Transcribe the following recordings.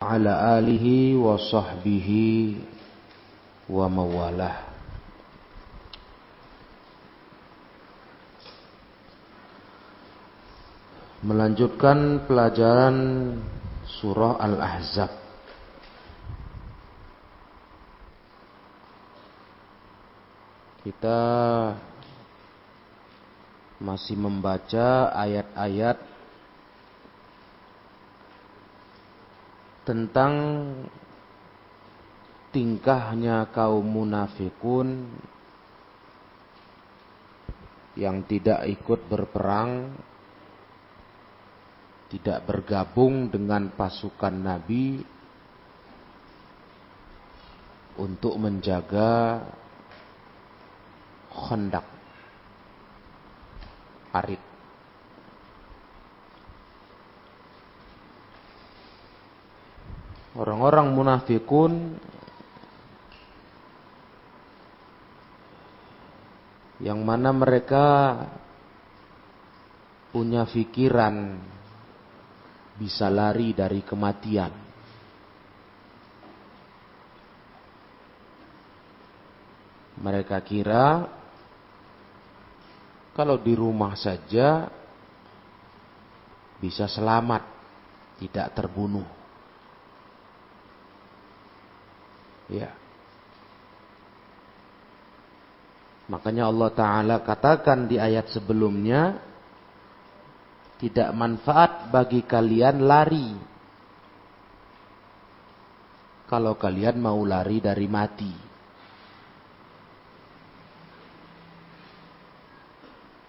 ala alihi wa sahbihi melanjutkan pelajaran surah al-ahzab. Kita masih membaca ayat-ayat tentang tingkahnya kaum munafikun yang tidak ikut berperang, tidak bergabung dengan pasukan Nabi untuk menjaga Khandaq Arid Orang-orang munafikun yang mana mereka punya pikiran bisa lari dari kematian. Mereka kira kalau di rumah saja bisa selamat, tidak terbunuh. Ya. Makanya Allah Ta'ala katakan di ayat sebelumnya, tidak manfaat bagi kalian lari. Kalau kalian mau lari dari mati.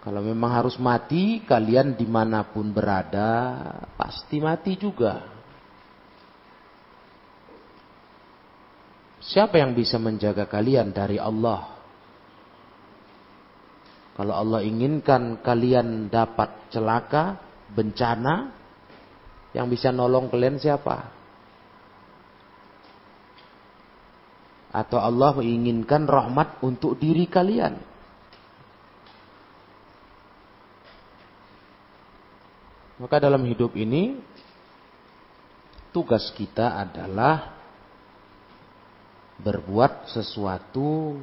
Kalau memang harus mati, kalian di mana pun berada, pasti mati juga. Siapa yang bisa menjaga kalian dari Allah? Kalau Allah inginkan kalian dapat celaka, bencana, yang bisa nolong kalian siapa? Atau Allah menginginkan rahmat untuk diri kalian? Maka dalam hidup ini tugas kita adalah berbuat sesuatu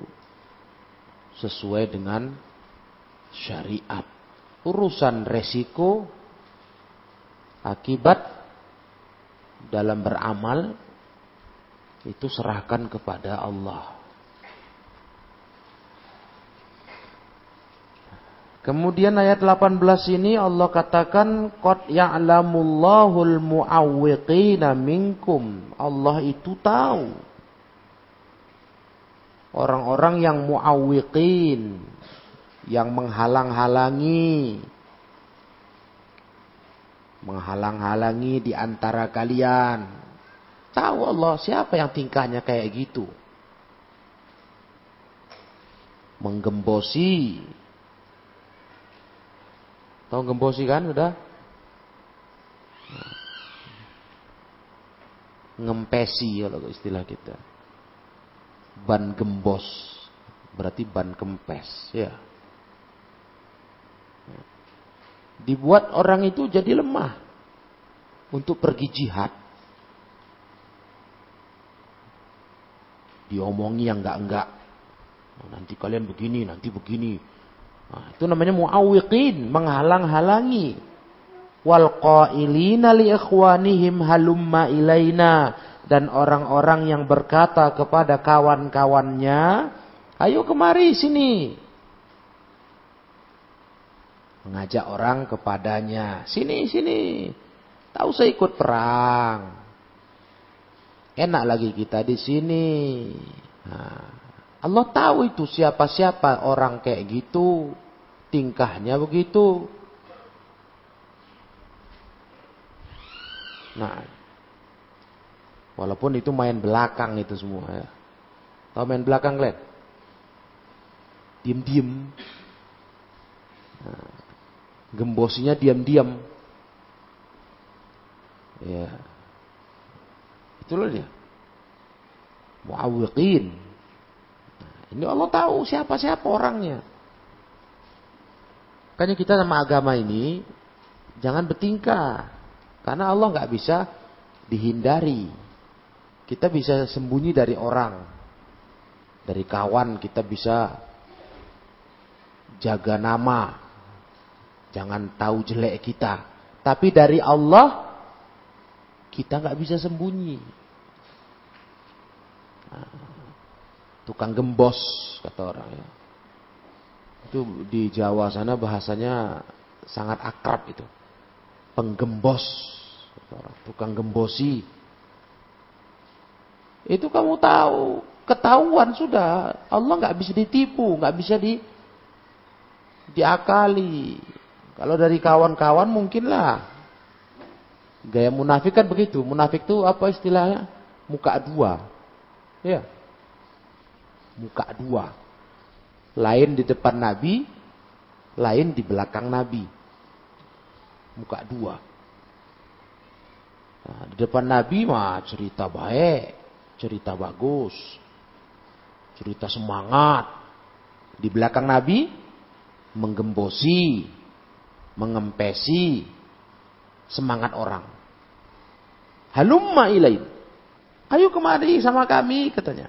sesuai dengan syariat. Urusan resiko akibat dalam beramal itu serahkan kepada Allah. Kemudian ayat 18 ini Allah katakan qad ya'lamullahul mu'awwiqina minkum. Allah itu tahu orang-orang yang muawwiqin yang menghalang-halangi. Menghalang-halangi di antara kalian. Tahu Allah siapa yang tingkahnya kayak gitu? Menggembosi. Tahu gembosi kan sudah? Ngempesi kalau istilah kita ban gembos. Berarti ban kempes. Ya. Dibuat orang itu jadi lemah untuk pergi jihad. Diomongi yang enggak-enggak. Nanti kalian begini nanti begini. Nah, itu namanya muawiqin menghalang-halangi. Wal qailina li ikhwanihim halumma ilaina dan orang-orang yang berkata kepada kawan-kawannya, "Ayo kemari sini." Mengajak orang kepadanya, "Sini, sini. Tahu saya ikut perang. Enak lagi kita di sini." Nah, Allah tahu itu siapa-siapa orang kayak gitu, tingkahnya begitu. Nah, Walaupun itu main belakang itu semua ya. Tahu main belakang kalian? Diam-diam. Nah, gembosinya diam-diam. Ya. Itulah dia. Muawwiqin. Nah, ini Allah tahu siapa-siapa orangnya. Makanya kita sama agama ini jangan bertingkah. Karena Allah nggak bisa dihindari. Kita bisa sembunyi dari orang. Dari kawan kita bisa jaga nama. Jangan tahu jelek kita. Tapi dari Allah kita nggak bisa sembunyi. Nah, tukang gembos kata orang ya. Itu di Jawa sana bahasanya sangat akrab itu. Penggembos tukang gembosi. Itu kamu tahu, ketahuan sudah. Allah nggak bisa ditipu, nggak bisa di diakali. Kalau dari kawan-kawan mungkinlah. Gaya munafik kan begitu. Munafik itu apa istilahnya? Muka dua. Ya. Muka dua. Lain di depan Nabi, lain di belakang Nabi. Muka dua. Nah, di depan Nabi mah cerita baik, cerita bagus, cerita semangat. Di belakang Nabi menggembosi, mengempesi semangat orang. Halumma ilain. Ayo kemari sama kami katanya.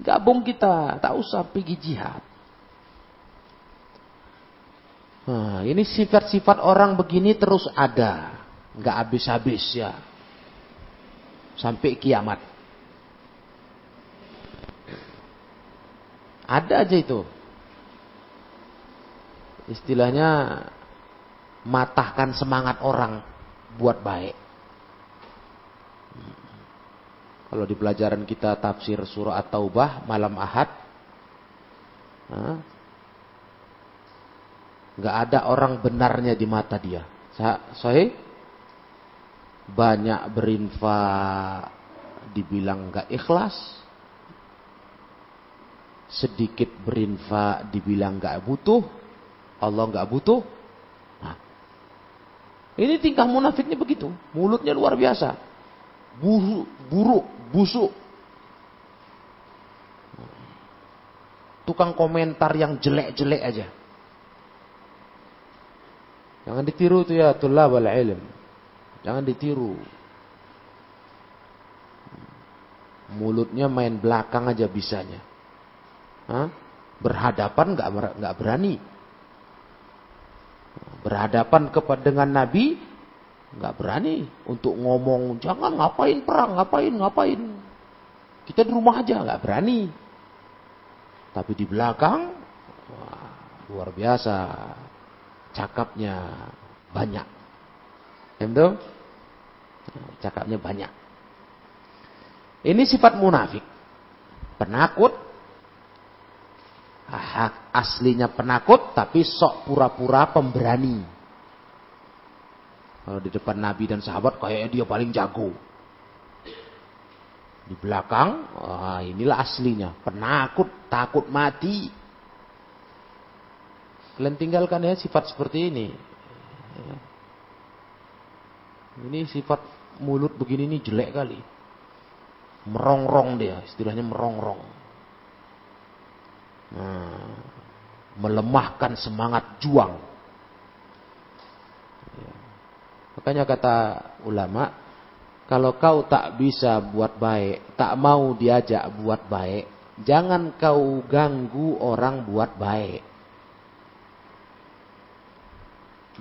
Gabung kita, tak usah pergi jihad. Nah, ini sifat-sifat orang begini terus ada nggak habis-habis ya. Sampai kiamat. Ada aja itu. Istilahnya matahkan semangat orang buat baik. Kalau di pelajaran kita tafsir surah At-Taubah malam Ahad, nggak ada orang benarnya di mata dia. Sahih? Banyak berinfak dibilang nggak ikhlas. Sedikit berinfak dibilang nggak butuh. Allah nggak butuh. Nah, ini tingkah munafiknya begitu. Mulutnya luar biasa. Buruk buruk busuk. Tukang komentar yang jelek-jelek aja. Jangan ditiru tuh ya tulab al-ilm Jangan ditiru. Mulutnya main belakang aja bisanya. Hah? Berhadapan nggak nggak berani. Berhadapan kepada dengan Nabi nggak berani untuk ngomong jangan ngapain perang ngapain ngapain kita di rumah aja nggak berani tapi di belakang wah, luar biasa cakapnya banyak itu cakapnya banyak. Ini sifat munafik. Penakut. Aslinya penakut tapi sok pura-pura pemberani. Kalau di depan Nabi dan sahabat kayaknya dia paling jago. Di belakang, wah inilah aslinya. Penakut, takut mati. Kalian tinggalkan ya sifat seperti ini. Ini sifat mulut begini ini jelek kali. Merongrong dia, istilahnya merongrong. Nah, melemahkan semangat juang. Ya. Makanya kata ulama, kalau kau tak bisa buat baik, tak mau diajak buat baik, jangan kau ganggu orang buat baik.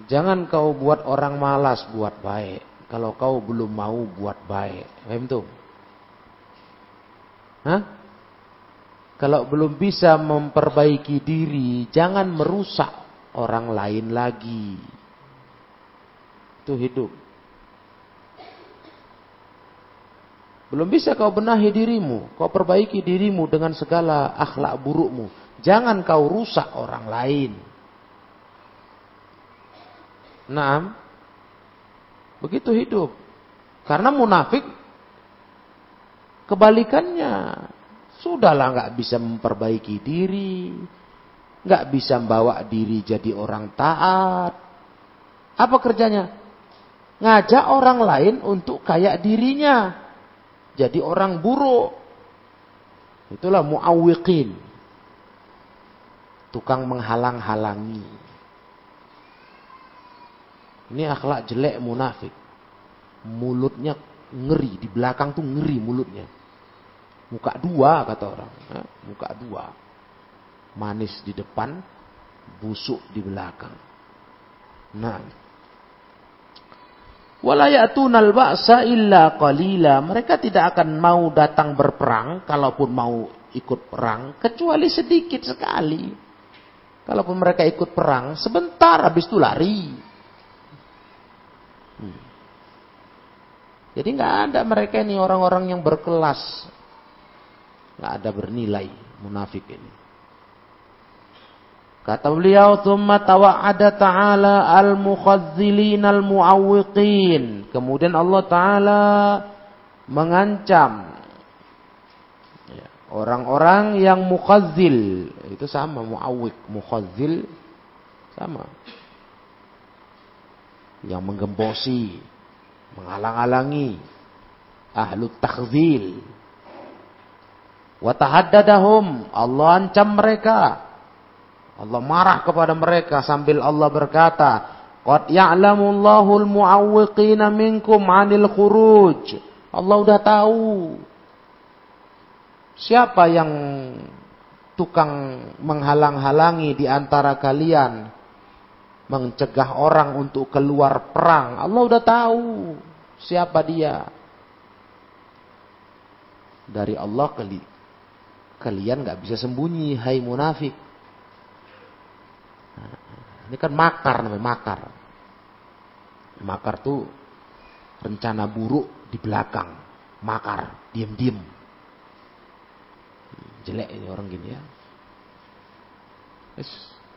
Jangan kau buat orang malas buat baik. Kalau kau belum mau buat baik. Paham tuh? Hah? Kalau belum bisa memperbaiki diri, jangan merusak orang lain lagi. Itu hidup. Belum bisa kau benahi dirimu, kau perbaiki dirimu dengan segala akhlak burukmu. Jangan kau rusak orang lain. Nah, begitu hidup. Karena munafik kebalikannya. Sudahlah nggak bisa memperbaiki diri, nggak bisa membawa diri jadi orang taat. Apa kerjanya? Ngajak orang lain untuk kayak dirinya. Jadi orang buruk. Itulah muawwiqin. Tukang menghalang-halangi. Ini akhlak jelek munafik. mulutnya ngeri, di belakang tuh ngeri mulutnya. Muka dua kata orang, muka dua. Manis di depan, busuk di belakang. Nah, Walayatunal ba'sa illa qalila. Mereka tidak akan mau datang berperang, kalaupun mau ikut perang, kecuali sedikit sekali. Kalaupun mereka ikut perang, sebentar habis itu lari. Jadi nggak ada mereka ini orang-orang yang berkelas. nggak ada bernilai munafik ini. Kata beliau, "Tsumma tawa'ada ta'ala al-mukhazzilin al-mu'awwiqin." Kemudian Allah taala mengancam ya, orang-orang yang mukhazzil, itu sama mu'awwiq, mukhazzil sama. Yang menggembosi, menghalang-halangi ahlu takhzil. Wa tahaddadahum, Allah ancam mereka Allah marah kepada mereka sambil Allah berkata, "Qad ya'lamullahu al-mu'awwiqina minkum 'anil khuruj." Allah udah tahu siapa yang tukang menghalang-halangi di antara kalian mencegah orang untuk keluar perang. Allah udah tahu siapa dia. Dari Allah kalian nggak bisa sembunyi, hai munafik. Ini kan makar namanya, makar. Makar tuh rencana buruk di belakang. Makar, diam-diam. Jelek ini orang gini ya.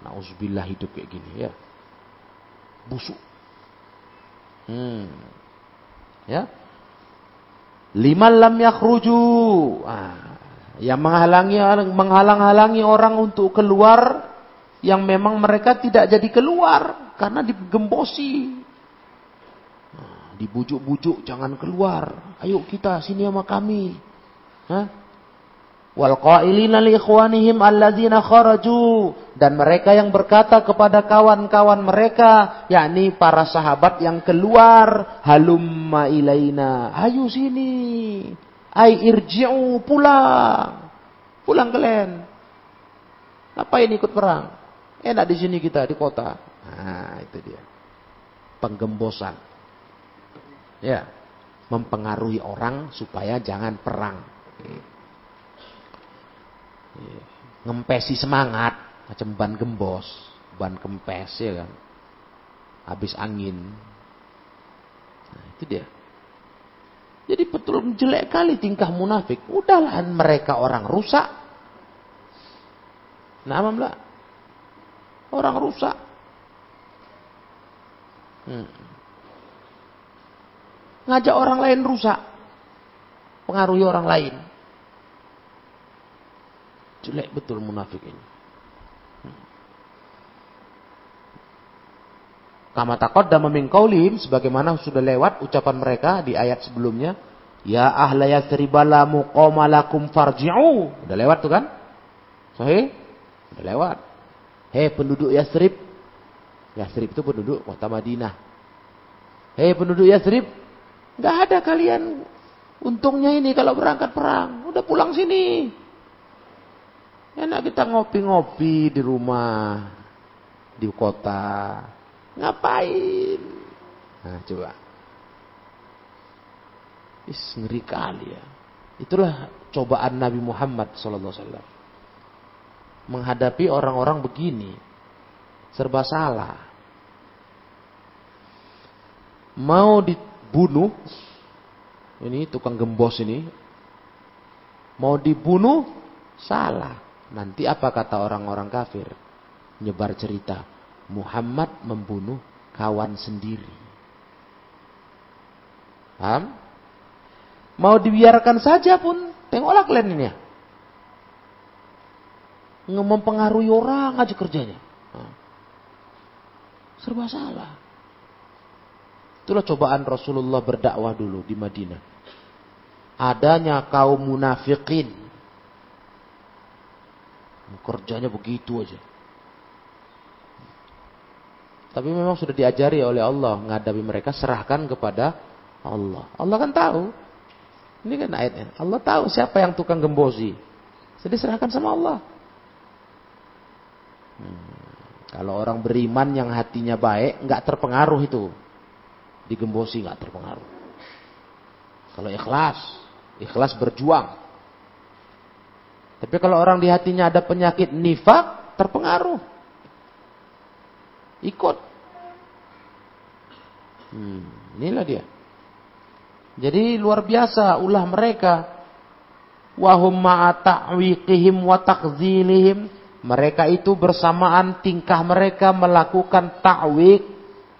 Nauzubillah hidup kayak gini ya. Busuk. Hmm. Ya. Lima lam yakhruju. Ah, yang menghalangi menghalang-halangi orang untuk keluar yang memang mereka tidak jadi keluar karena digembosi. Nah, dibujuk-bujuk jangan keluar. Ayo kita sini sama kami. Hah? Wal qailina li ikhwanihim alladzina kharaju dan mereka yang berkata kepada kawan-kawan mereka yakni para sahabat yang keluar halumma ilaina ayo sini ai irji'u pulang pulang kalian ngapain ikut perang Enak di sini kita di kota. Nah, itu dia. Penggembosan. Ya. Mempengaruhi orang supaya jangan perang. Ngempesi semangat. Macam ban gembos. Ban kempes ya kan. Habis angin. Nah, itu dia. Jadi betul jelek kali tingkah munafik. Udahlah mereka orang rusak. Nah, lah. Orang rusak. Hmm. Ngajak orang lain rusak. Pengaruhi orang lain. Jelek betul munafik ini. Kama taqaddama min qaulihim sebagaimana sudah lewat ucapan mereka di ayat sebelumnya, ya ahla yatsribala muqamalakum farji'u. Udah lewat tuh kan? Sahih? Udah lewat. Hei penduduk Yasrib. Yasrib itu penduduk kota Madinah. Hei penduduk Yasrib. Gak ada kalian. Untungnya ini kalau berangkat perang. Udah pulang sini. Enak kita ngopi-ngopi di rumah. Di kota. Ngapain? Nah coba. Is ngeri kali ya. Itulah cobaan Nabi Muhammad wasallam menghadapi orang-orang begini. Serba salah. Mau dibunuh, ini tukang gembos ini, mau dibunuh, salah. Nanti apa kata orang-orang kafir? Nyebar cerita, Muhammad membunuh kawan sendiri. Paham? Mau dibiarkan saja pun, tengoklah kalian ini ya mempengaruhi orang aja kerjanya. Serba salah. Itulah cobaan Rasulullah berdakwah dulu di Madinah. Adanya kaum munafikin. Kerjanya begitu aja. Tapi memang sudah diajari oleh Allah menghadapi mereka serahkan kepada Allah. Allah kan tahu. Ini kan ayatnya. Allah tahu siapa yang tukang gembosi. Jadi serahkan sama Allah. Hmm. Kalau orang beriman yang hatinya baik, nggak terpengaruh itu. Digembosi nggak terpengaruh. Kalau ikhlas, ikhlas berjuang. Tapi kalau orang di hatinya ada penyakit nifak, terpengaruh. Ikut. Hmm, inilah dia. Jadi luar biasa ulah mereka. Wahum ma'ata'wiqihim wa takzilihim. Mereka itu bersamaan tingkah mereka melakukan ta'wik,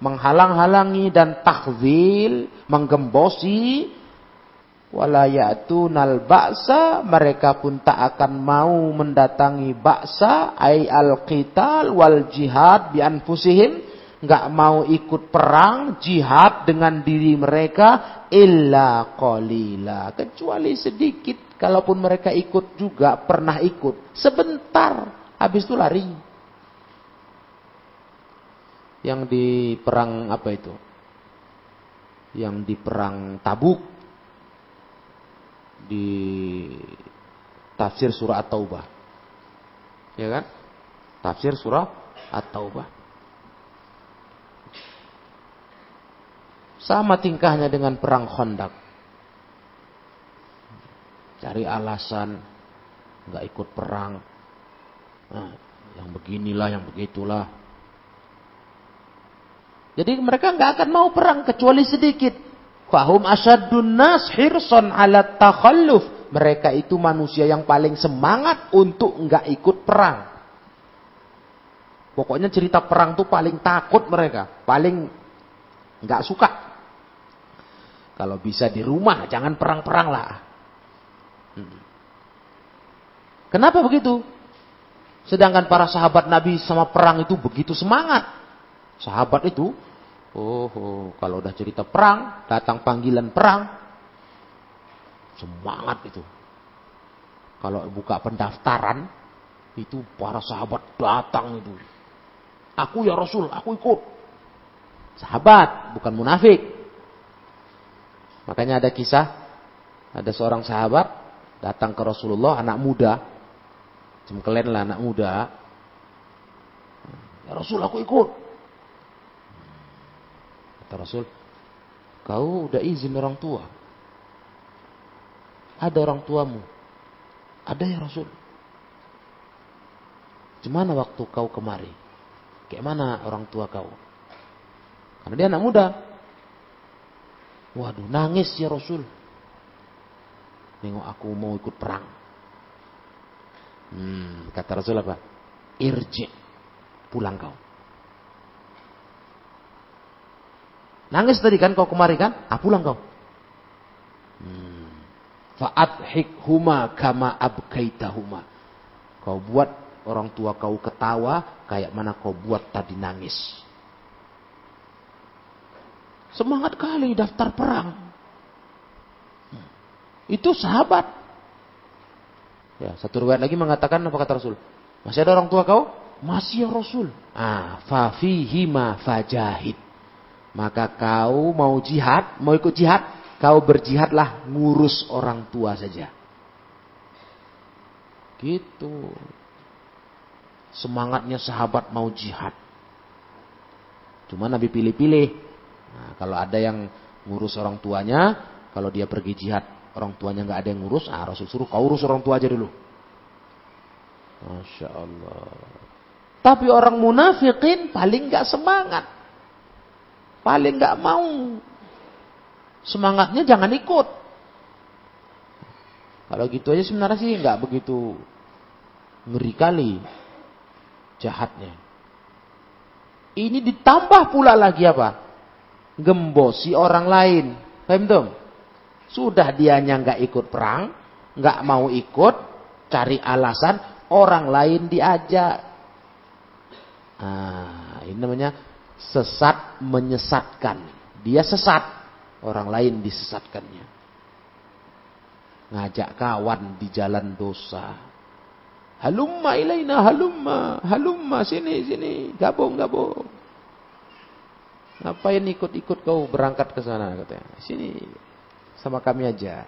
menghalang-halangi dan takzil, menggembosi. Walayatunal ba'sa, mereka pun tak akan mau mendatangi ba'sa, ay al-qital wal jihad bi anfusihim, nggak mau ikut perang, jihad dengan diri mereka, illa qalila. Kecuali sedikit. Kalaupun mereka ikut juga, pernah ikut. Sebentar. Habis itu lari. Yang di perang apa itu? Yang di perang Tabuk. Di tafsir surah At-Taubah. Ya kan? Tafsir surah At-Taubah. Sama tingkahnya dengan perang Khandaq. Cari alasan nggak ikut perang. Nah, yang beginilah, yang begitulah. Jadi mereka nggak akan mau perang kecuali sedikit. Fahum asyadun nas hirson ala takhalluf. Mereka itu manusia yang paling semangat untuk nggak ikut perang. Pokoknya cerita perang tuh paling takut mereka, paling nggak suka. Kalau bisa di rumah, jangan perang-perang lah. Hmm. Kenapa begitu? Sedangkan para sahabat Nabi sama perang itu begitu semangat. Sahabat itu, oh, oh kalau udah cerita perang, datang panggilan perang, semangat itu. Kalau buka pendaftaran, itu para sahabat datang itu. Aku ya Rasul, aku ikut. Sahabat, bukan munafik. Makanya ada kisah, ada seorang sahabat datang ke Rasulullah, anak muda, cemkelen lah anak muda. Ya Rasul aku ikut. Kata Rasul, kau udah izin orang tua. Ada orang tuamu. Ada ya Rasul. Gimana waktu kau kemari? Kayak mana orang tua kau? Karena dia anak muda. Waduh, nangis ya Rasul. Nengok aku mau ikut perang. Hmm, kata Rasul apa? Irji. Pulang kau. Nangis tadi kan kau kemari kan? Ah pulang kau. Hmm. huma kama abkaitahuma. Kau buat orang tua kau ketawa kayak mana kau buat tadi nangis. Semangat kali daftar perang. Itu sahabat. Ya, satu riwayat lagi mengatakan apa kata Rasul? Masih ada orang tua kau? Masih ya Rasul. Ah, fafihima fajahid. Maka kau mau jihad, mau ikut jihad, kau berjihadlah ngurus orang tua saja. Gitu. Semangatnya sahabat mau jihad. Cuma Nabi pilih-pilih. Nah, kalau ada yang ngurus orang tuanya, kalau dia pergi jihad, orang tuanya nggak ada yang ngurus, ah Rasul suruh kau urus orang tua aja dulu. Masya Allah. Tapi orang munafikin paling nggak semangat. Paling nggak mau. Semangatnya jangan ikut. Kalau gitu aja sebenarnya sih nggak begitu ngeri kali jahatnya. Ini ditambah pula lagi apa? gembosi orang lain. Paham tuh? Sudah dianya nggak ikut perang, nggak mau ikut, cari alasan orang lain diajak. Ah, ini namanya sesat menyesatkan. Dia sesat, orang lain disesatkannya. Ngajak kawan di jalan dosa. Halumma ilaina halumma, halumma sini sini, gabung gabung. Ngapain ikut-ikut kau berangkat ke sana katanya. Sini sama kami aja.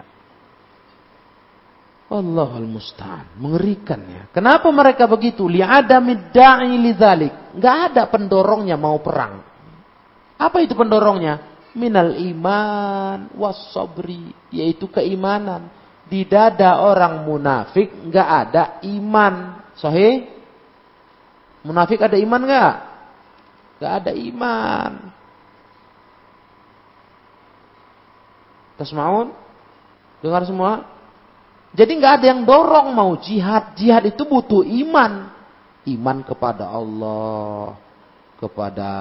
Allahul musta'an. Mengerikan ya. Kenapa mereka begitu? Li'adamid da'i lidzalik. Enggak ada pendorongnya mau perang. Apa itu pendorongnya? Minal iman was sabri, yaitu keimanan. Di dada orang munafik enggak ada iman. Sahih? Munafik ada iman enggak? Enggak ada iman. Tasmaun? Dengar semua? Jadi nggak ada yang dorong mau jihad. Jihad itu butuh iman. Iman kepada Allah. Kepada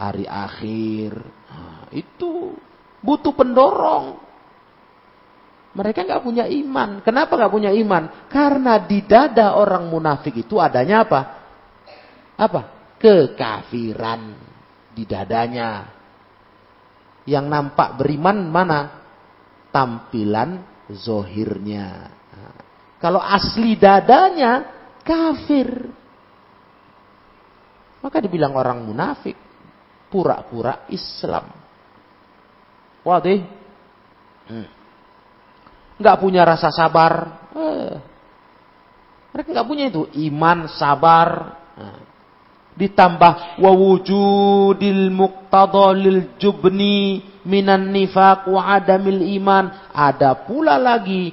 hari akhir. Nah, itu butuh pendorong. Mereka nggak punya iman. Kenapa nggak punya iman? Karena di dada orang munafik itu adanya apa? Apa? Kekafiran di dadanya. Yang nampak beriman mana? tampilan zohirnya. kalau asli dadanya kafir. Maka dibilang orang munafik. Pura-pura Islam. Wadih. Hmm. Punya rasa sabar. Eh. Mereka nggak punya itu. Iman, sabar. Nah ditambah wawujudil muqtadalil jubni minan nifaq wa adamil iman. Ada pula lagi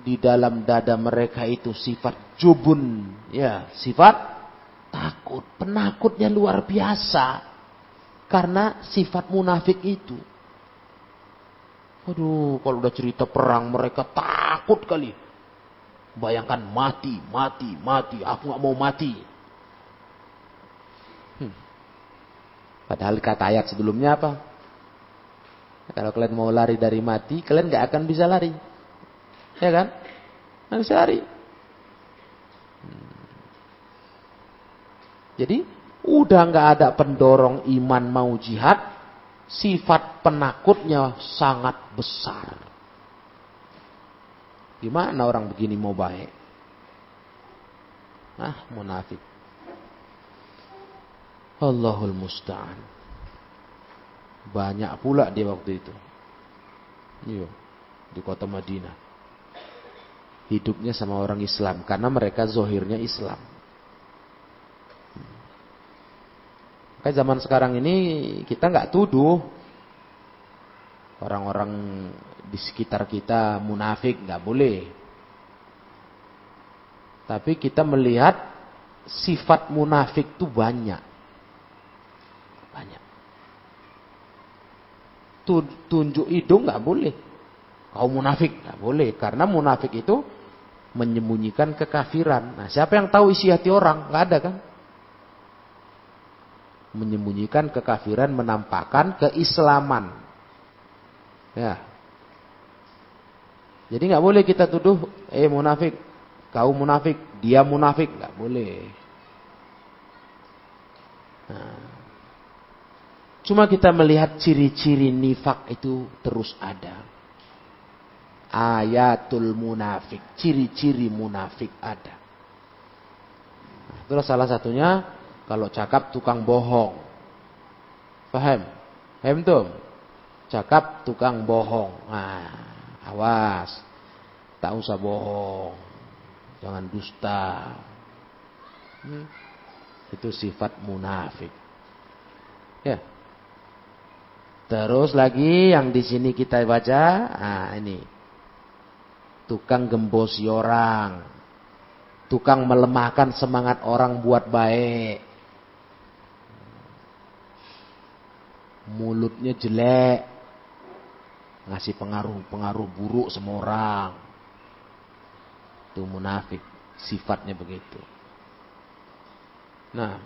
di dalam dada mereka itu sifat jubun. Ya sifat takut. Penakutnya luar biasa. Karena sifat munafik itu. Aduh kalau udah cerita perang mereka takut kali. Bayangkan mati mati mati. Aku nggak mau mati. Padahal kata ayat sebelumnya apa? Kalau kalian mau lari dari mati, kalian nggak akan bisa lari. Ya kan? Nggak bisa lari. Hmm. Jadi, udah nggak ada pendorong iman mau jihad, sifat penakutnya sangat besar. Gimana orang begini mau baik? Ah, munafik. Allahul musta'an. Banyak pula dia waktu itu. Iya, di kota Madinah. Hidupnya sama orang Islam karena mereka zohirnya Islam. Kayak zaman sekarang ini kita nggak tuduh orang-orang di sekitar kita munafik nggak boleh. Tapi kita melihat sifat munafik itu. Banyak. Tunjuk hidung nggak boleh. Kau munafik nggak boleh. Karena munafik itu menyembunyikan kekafiran. Nah, siapa yang tahu isi hati orang? Nggak ada kan? Menyembunyikan kekafiran, menampakkan keislaman. Ya. Jadi nggak boleh kita tuduh, eh munafik, kau munafik, dia munafik, nggak boleh. Nah, Cuma kita melihat ciri-ciri nifak itu terus ada. Ayatul munafik, ciri-ciri munafik ada. Itulah salah satunya kalau cakap tukang bohong. Paham? Paham tuh? Cakap tukang bohong. Nah, awas. Tak usah bohong. Jangan dusta. Hmm. Itu sifat munafik. Ya. Terus lagi yang di sini kita baca, ah ini. Tukang gembosi orang. Tukang melemahkan semangat orang buat baik. Mulutnya jelek. Ngasih pengaruh-pengaruh buruk sama orang. Itu munafik. Sifatnya begitu. Nah,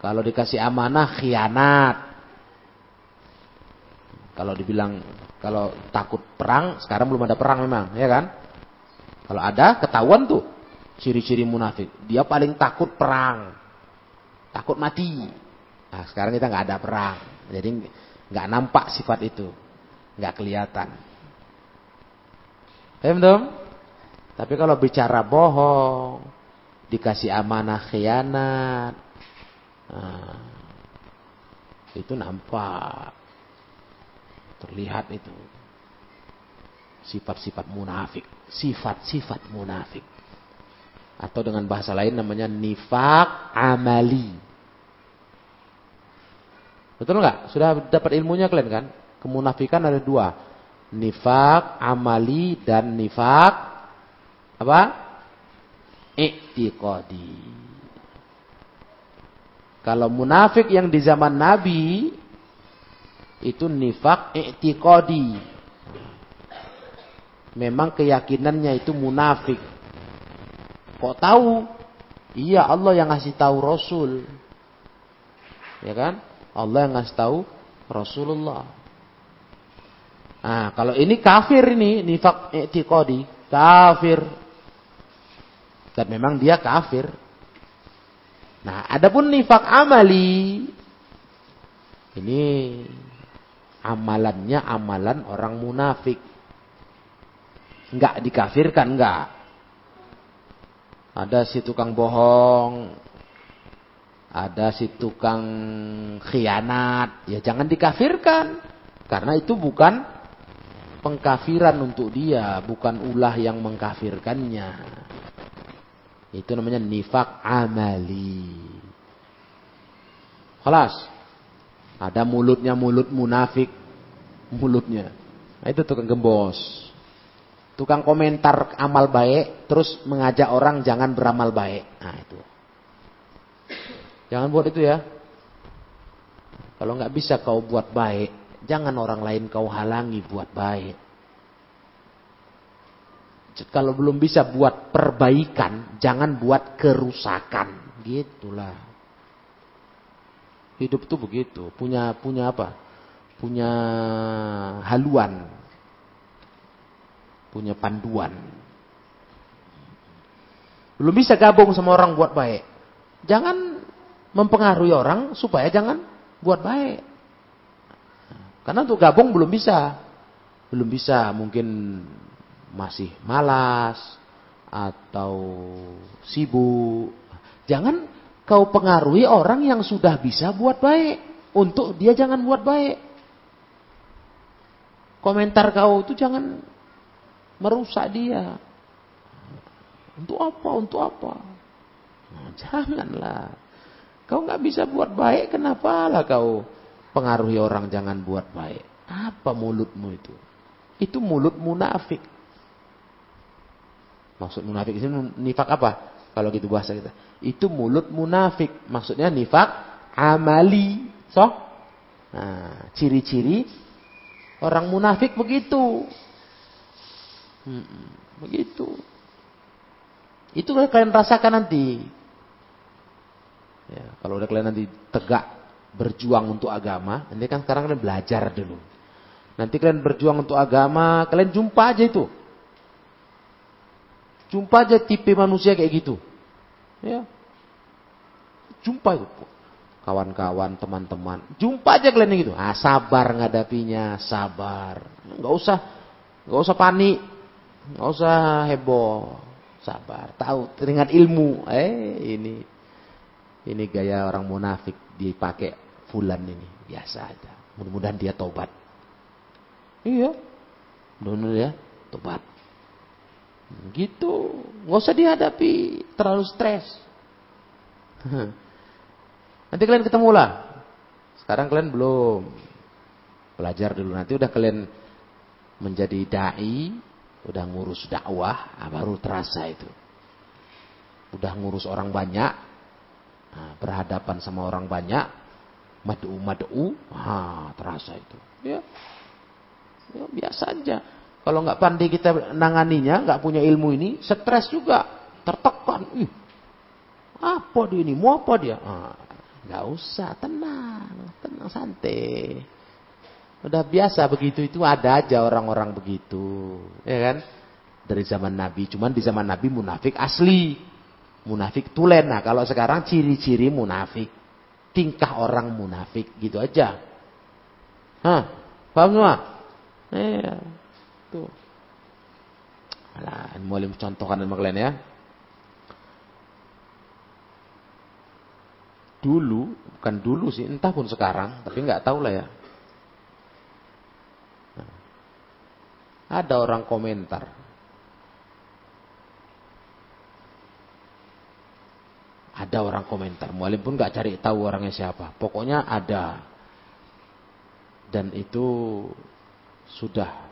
kalau dikasih amanah khianat. Kalau dibilang kalau takut perang, sekarang belum ada perang memang, ya kan? Kalau ada ketahuan tuh ciri-ciri munafik. Dia paling takut perang. Takut mati. Nah, sekarang kita nggak ada perang. Jadi nggak nampak sifat itu. nggak kelihatan. Paham? Tapi kalau bicara bohong, dikasih amanah khianat, nah, Itu nampak. Terlihat itu. Sifat-sifat munafik. Sifat-sifat munafik. Atau dengan bahasa lain namanya nifak amali. Betul nggak? Sudah dapat ilmunya kalian kan? Kemunafikan ada dua. Nifak amali dan nifak apa? Iktiqadi. Kalau munafik yang di zaman Nabi itu nifak i'tiqadi. Memang keyakinannya itu munafik. Kok tahu? Iya Allah yang ngasih tahu Rasul. Ya kan? Allah yang ngasih tahu Rasulullah. Nah, kalau ini kafir ini, nifak i'tiqadi, kafir. Dan memang dia kafir. Nah, adapun nifak amali ini amalannya amalan orang munafik. Enggak dikafirkan, enggak. Ada si tukang bohong, ada si tukang khianat, ya jangan dikafirkan. Karena itu bukan pengkafiran untuk dia, bukan ulah yang mengkafirkannya. Itu namanya nifak amali. Kelas. Ada mulutnya mulut munafik. Mulutnya. Nah, itu tukang gembos. Tukang komentar amal baik. Terus mengajak orang jangan beramal baik. Nah itu. Jangan buat itu ya. Kalau nggak bisa kau buat baik. Jangan orang lain kau halangi buat baik kalau belum bisa buat perbaikan, jangan buat kerusakan. Gitulah. Hidup tuh begitu, punya punya apa? Punya haluan. Punya panduan. Belum bisa gabung sama orang buat baik. Jangan mempengaruhi orang supaya jangan buat baik. Karena untuk gabung belum bisa. Belum bisa mungkin masih malas atau sibuk. Jangan kau pengaruhi orang yang sudah bisa buat baik. Untuk dia jangan buat baik. Komentar kau itu jangan merusak dia. Untuk apa? Untuk apa? Nah, janganlah. Kau nggak bisa buat baik, kenapa lah kau pengaruhi orang jangan buat baik? Apa mulutmu itu? Itu mulut munafik. Maksud munafik sini nifak apa? Kalau gitu bahasa kita. Itu mulut munafik. Maksudnya nifak amali. So? Nah, ciri-ciri orang munafik begitu. Hmm, begitu. Itu kalian rasakan nanti. Ya, kalau udah kalian nanti tegak berjuang untuk agama, nanti kan sekarang kalian belajar dulu. Nanti kalian berjuang untuk agama, kalian jumpa aja itu. Jumpa aja tipe manusia kayak gitu. Ya. Jumpa itu. Kawan-kawan, teman-teman. Jumpa aja kalian gitu. Ah, sabar ngadapinya, sabar. Enggak usah enggak usah panik. Enggak usah heboh. Sabar. Tahu teringat ilmu. Eh, ini ini gaya orang munafik dipakai fulan ini. Biasa aja. Mudah-mudahan dia tobat. Iya. Mudah-mudahan dia tobat. Gitu. Nggak usah dihadapi terlalu stres. Nanti kalian ketemu lah. Sekarang kalian belum. Belajar dulu. Nanti udah kalian menjadi da'i. Udah ngurus dakwah. Nah, baru terasa itu. Udah ngurus orang banyak. Nah, berhadapan sama orang banyak. Madu madu. Nah, terasa itu. Ya. ya biasa aja. Kalau nggak pandai kita nanganinya, nggak punya ilmu ini, stres juga, tertekan. Ih, apa dia ini? Mau apa dia? Ah, nggak usah, tenang, tenang santai. Udah biasa begitu itu ada aja orang-orang begitu, ya kan? Dari zaman Nabi, cuman di zaman Nabi munafik asli, munafik tulen. Nah kalau sekarang ciri-ciri munafik, tingkah orang munafik gitu aja. Hah, paham semua? Iya. Tuh. Nah, mulai contohkan sama kalian ya. Dulu, bukan dulu sih, entah pun sekarang, tapi nggak tahu lah ya. Ada orang komentar. Ada orang komentar, mualim pun nggak cari tahu orangnya siapa. Pokoknya ada. Dan itu sudah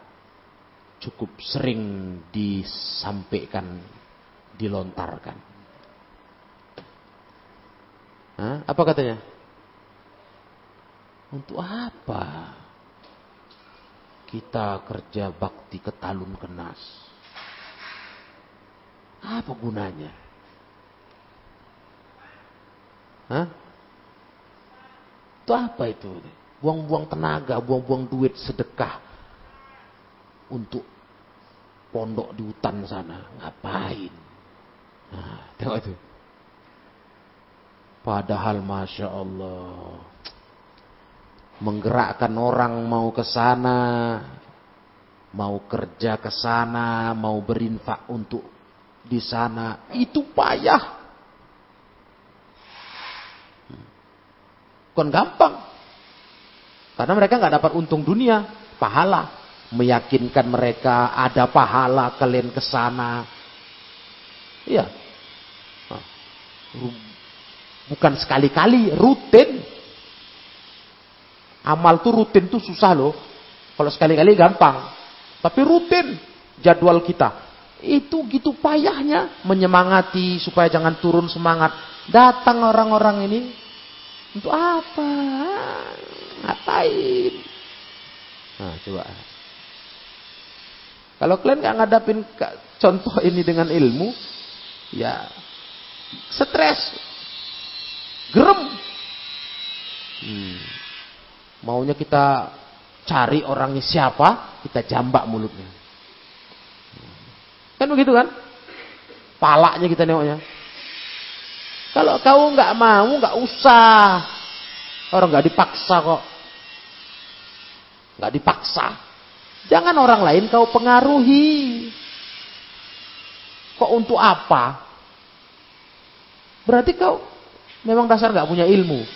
cukup sering disampaikan, dilontarkan. Hah? Apa katanya? Untuk apa kita kerja bakti ke talun kenas? Apa gunanya? Hah? Itu apa itu? Buang-buang tenaga, buang-buang duit sedekah untuk pondok di hutan sana. Ngapain? Nah, tengok itu. Padahal Masya Allah. Menggerakkan orang mau ke sana. Mau kerja ke sana. Mau berinfak untuk di sana. Itu payah. Bukan gampang. Karena mereka nggak dapat untung dunia. Pahala. Meyakinkan mereka ada pahala kalian ke sana. Iya. Bukan sekali-kali, rutin. Amal tuh rutin tuh susah loh. Kalau sekali-kali gampang. Tapi rutin jadwal kita. Itu gitu payahnya menyemangati supaya jangan turun semangat. Datang orang-orang ini untuk apa? Ngapain? Nah, coba. Kalau kalian nggak ngadapin contoh ini dengan ilmu, ya stres, Gerem. Hmm. Maunya kita cari orangnya siapa, kita jambak mulutnya. Kan begitu kan? Palaknya kita nengoknya. Kalau kau nggak mau, nggak usah. Orang nggak dipaksa kok. Nggak dipaksa. Jangan orang lain kau pengaruhi. Kok untuk apa? Berarti kau memang dasar nggak punya ilmu.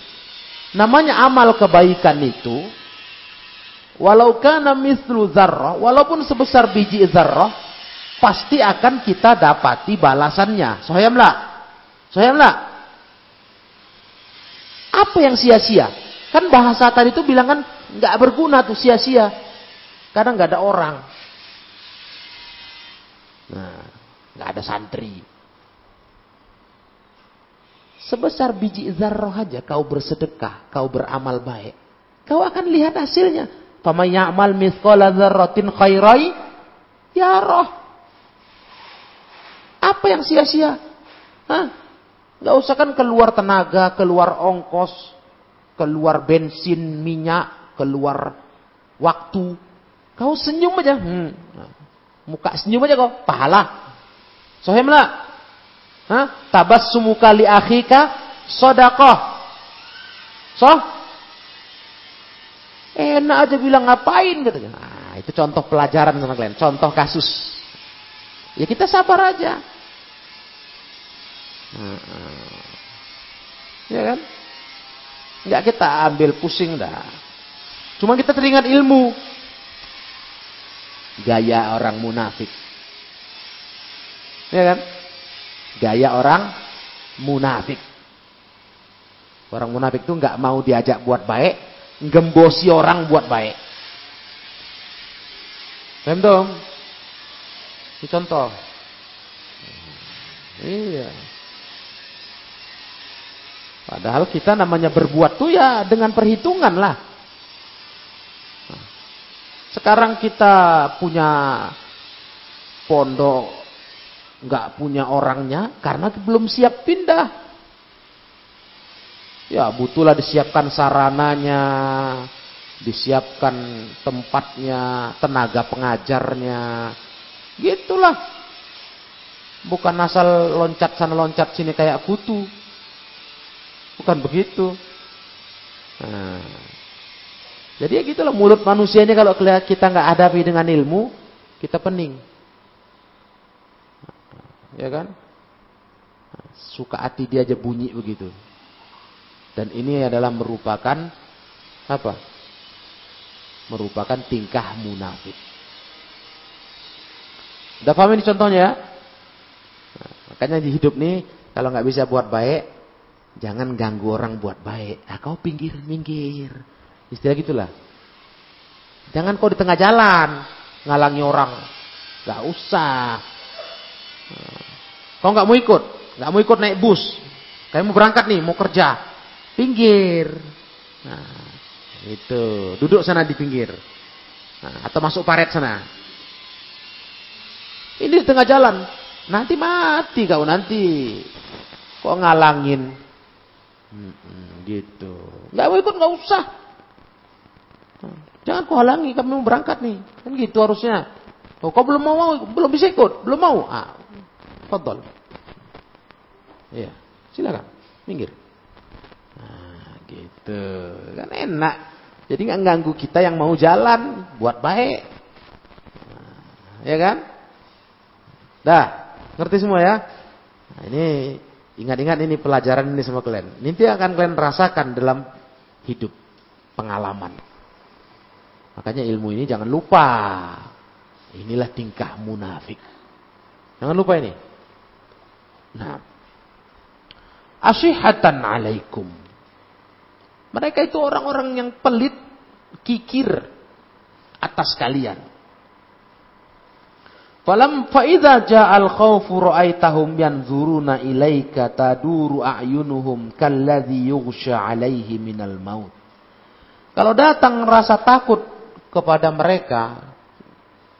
Namanya amal kebaikan itu, walau kana mislu zarrah, walaupun sebesar biji zarrah, pasti akan kita dapati balasannya. Sohayam lah. Lah. Apa yang sia-sia? Kan bahasa tadi itu bilang kan nggak berguna tuh sia-sia. Karena nggak ada orang. Nah, nggak ada santri. Sebesar biji zarroh aja kau bersedekah, kau beramal baik. Kau akan lihat hasilnya. Fama ya'mal mithqala dzarratin khairai roh. Apa yang sia-sia? Hah? Gak usah kan keluar tenaga, keluar ongkos, keluar bensin, minyak, keluar waktu. Kau senyum aja. Hmm. Muka senyum aja kau. Pahala. Sohem Hah? Tabassumu kali akhika sodakoh. So? Enak aja bilang ngapain gitu. Nah, itu contoh pelajaran sama kalian. Contoh kasus. Ya kita sabar aja. Nah, ya kan? Enggak kita ambil pusing dah. Cuma kita teringat ilmu. Gaya orang munafik. Ya kan? Gaya orang munafik. Orang munafik itu nggak mau diajak buat baik, gembosi orang buat baik. Paham dong? Contoh. Iya. Padahal kita namanya berbuat tuh ya dengan perhitungan lah. Sekarang kita punya pondok nggak punya orangnya karena belum siap pindah. Ya butuhlah disiapkan sarananya, disiapkan tempatnya, tenaga pengajarnya, gitulah. Bukan asal loncat sana loncat sini kayak kutu. Bukan begitu. Nah, jadi ya gitulah mulut manusianya kalau kita nggak hadapi dengan ilmu, kita pening ya kan? Suka hati dia aja bunyi begitu. Dan ini adalah merupakan apa? Merupakan tingkah munafik. Udah paham ini contohnya? Nah, makanya di hidup nih kalau nggak bisa buat baik, jangan ganggu orang buat baik. Ah, kau pinggir, minggir. Istilah gitulah. Jangan kau di tengah jalan ngalangi orang. Gak usah. Nah, kau nggak mau ikut, nggak mau ikut naik bus. Kayak mau berangkat nih, mau kerja. Pinggir. Nah, itu. Duduk sana di pinggir. Nah, atau masuk paret sana. Ini di tengah jalan. Nanti mati kau nanti. Kok ngalangin? Hmm, gitu. Gak mau ikut nggak usah. Jangan kau halangi, kami mau berangkat nih. Kan gitu harusnya. Oh, kau belum mau, belum bisa ikut, belum mau. Ah, fadol. Iya, silakan, minggir. Nah, gitu. Kan enak. Jadi nggak ganggu kita yang mau jalan, buat baik. Nah, ya kan? Dah, ngerti semua ya? Nah, ini ingat-ingat ini pelajaran ini semua kalian. Nanti akan kalian rasakan dalam hidup, pengalaman. Makanya ilmu ini jangan lupa. Inilah tingkah munafik. Jangan lupa ini. Nah. Asyihatan alaikum. Mereka itu orang-orang yang pelit, kikir atas kalian. Falam faida ja'al khawfu ra'aitahum yanzuruna ilaika taduru a'yunuhum kalladhi yughsha 'alaihi minal maut. Kalau datang rasa takut kepada mereka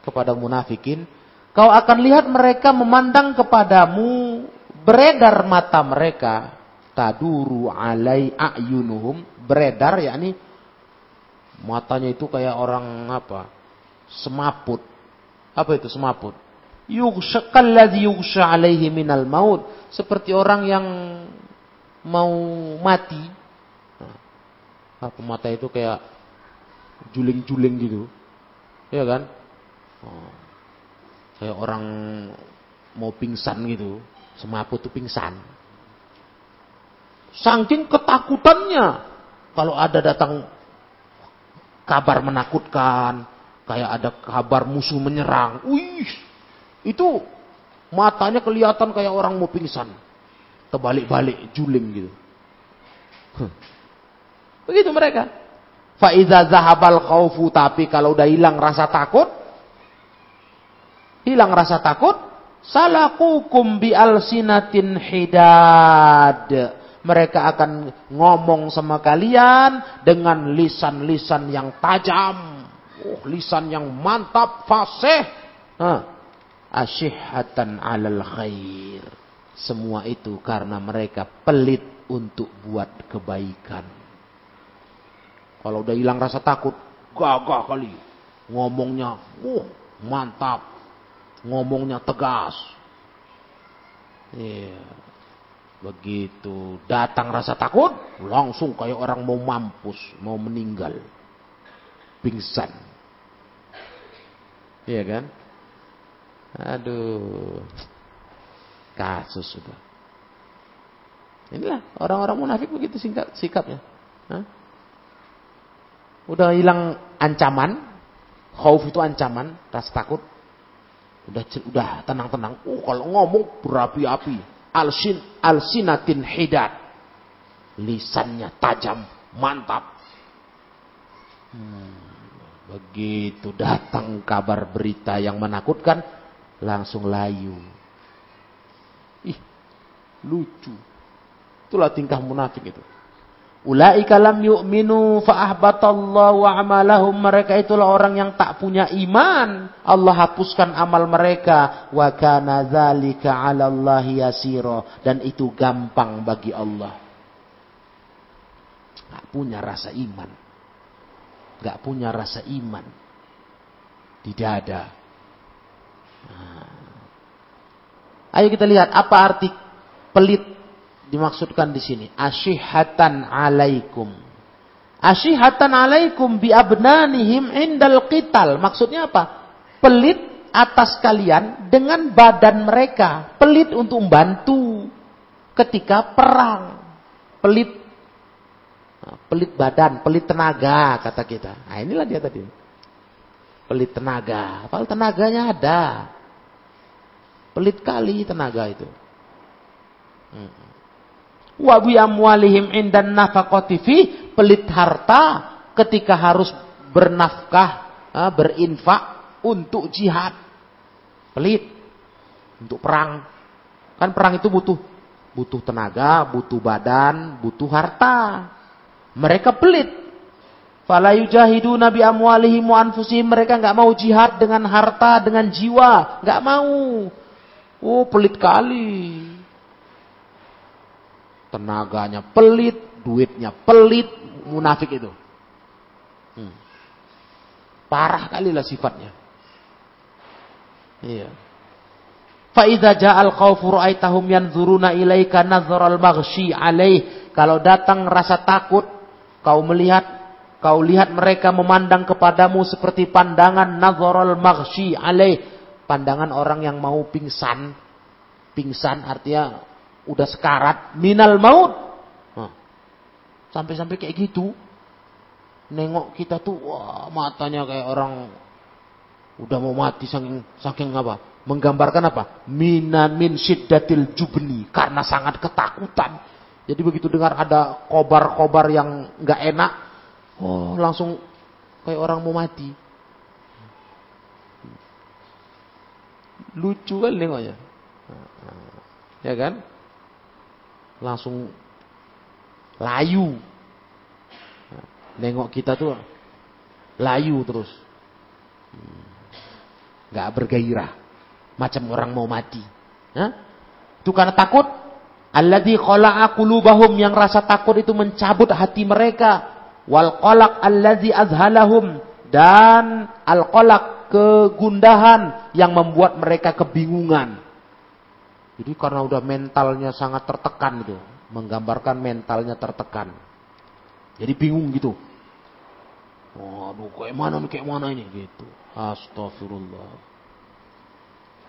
kepada munafikin, kau akan lihat mereka memandang kepadamu beredar mata mereka taduru alai a'yunuhum beredar yakni matanya itu kayak orang apa semaput apa itu semaput? Yughshakalladzi yughsha alaihi minal maut. Seperti orang yang mau mati. Nah, apa mata itu kayak juling-juling gitu. Ya kan? Oh, kayak orang mau pingsan gitu. Semaput itu pingsan. Saking ketakutannya. Kalau ada datang kabar menakutkan, Kayak ada kabar musuh menyerang. Wih, itu matanya kelihatan kayak orang mau pingsan. Terbalik-balik, juling gitu. Begitu mereka. Faiza zahabal khaufu tapi kalau udah hilang rasa takut, hilang rasa takut, salakukum bi alsinatin hidad. Mereka akan ngomong sama kalian dengan lisan-lisan yang tajam Oh, lisan yang mantap, fasih. Asyihatan alal khair. Semua itu karena mereka pelit untuk buat kebaikan. Kalau udah hilang rasa takut, gagah kali. Ngomongnya, uh, mantap. Ngomongnya tegas. Iya. Begitu datang rasa takut, langsung kayak orang mau mampus, mau meninggal. Pingsan. Iya kan? Aduh. Kasus sudah. Inilah orang-orang munafik begitu singkat sikapnya. Hah? Udah hilang ancaman, khauf itu ancaman, rasa takut. Udah udah tenang-tenang. Oh, kalau ngomong berapi-api. Alsin alsinatin hidat. Lisannya tajam, mantap. Hmm. Begitu datang kabar berita yang menakutkan, langsung layu. Ih, lucu. Itulah tingkah munafik itu. Ulaika lam yu'minu fa'ahbatallahu amalahum. Mereka itulah orang yang tak punya iman. Allah hapuskan amal mereka. Wa kana dzalika 'ala Allah yasira dan itu gampang bagi Allah. Tak punya rasa iman nggak punya rasa iman di dada. Nah. Ayo kita lihat apa arti pelit dimaksudkan di sini. Asyihatan alaikum. Asyihatan alaikum bi abnanihim indal qital. Maksudnya apa? Pelit atas kalian dengan badan mereka. Pelit untuk membantu ketika perang. Pelit pelit badan, pelit tenaga kata kita. Nah inilah dia tadi. Pelit tenaga. Padahal tenaganya ada. Pelit kali tenaga itu. Hmm. Wa bi amwalihim indan nafaqati fi pelit harta ketika harus bernafkah, berinfak untuk jihad. Pelit untuk perang. Kan perang itu butuh butuh tenaga, butuh badan, butuh harta. Mereka pelit. Fala yujahiduna bi amwalihim wa anfusihim. Mereka nggak mau jihad dengan harta, dengan jiwa, nggak mau. Oh, pelit kali. Tenaganya pelit, duitnya pelit, munafik itu. Hmm. Parah kali lah sifatnya. Iya. Fa'idha ja'al khawfu ra'aitahum yanzuruna ilaika nazaral maghshi alaih. Kalau datang rasa takut, kau melihat, kau lihat mereka memandang kepadamu seperti pandangan nazaral maghshi alaih. Pandangan orang yang mau pingsan. Pingsan artinya udah sekarat minal maut. Sampai-sampai kayak gitu. Nengok kita tuh wah matanya kayak orang udah mau mati saking saking apa? Menggambarkan apa? Minan min syiddatil jubni karena sangat ketakutan. Jadi begitu dengar ada kobar-kobar yang nggak enak, oh langsung kayak orang mau mati. Lucu kan nengoknya. Ya kan? Langsung layu. Nengok kita tuh layu terus. Gak bergairah. Macam orang mau mati. Hah? Itu karena takut. Alladhi khola'a yang rasa takut itu mencabut hati mereka. Wal qalaq alladhi azhalahum dan al qalaq kegundahan yang membuat mereka kebingungan. Jadi karena udah mentalnya sangat tertekan gitu. Menggambarkan mentalnya tertekan. Jadi bingung gitu. Waduh, kayak mana nih, kayak mana ini gitu. Astagfirullah.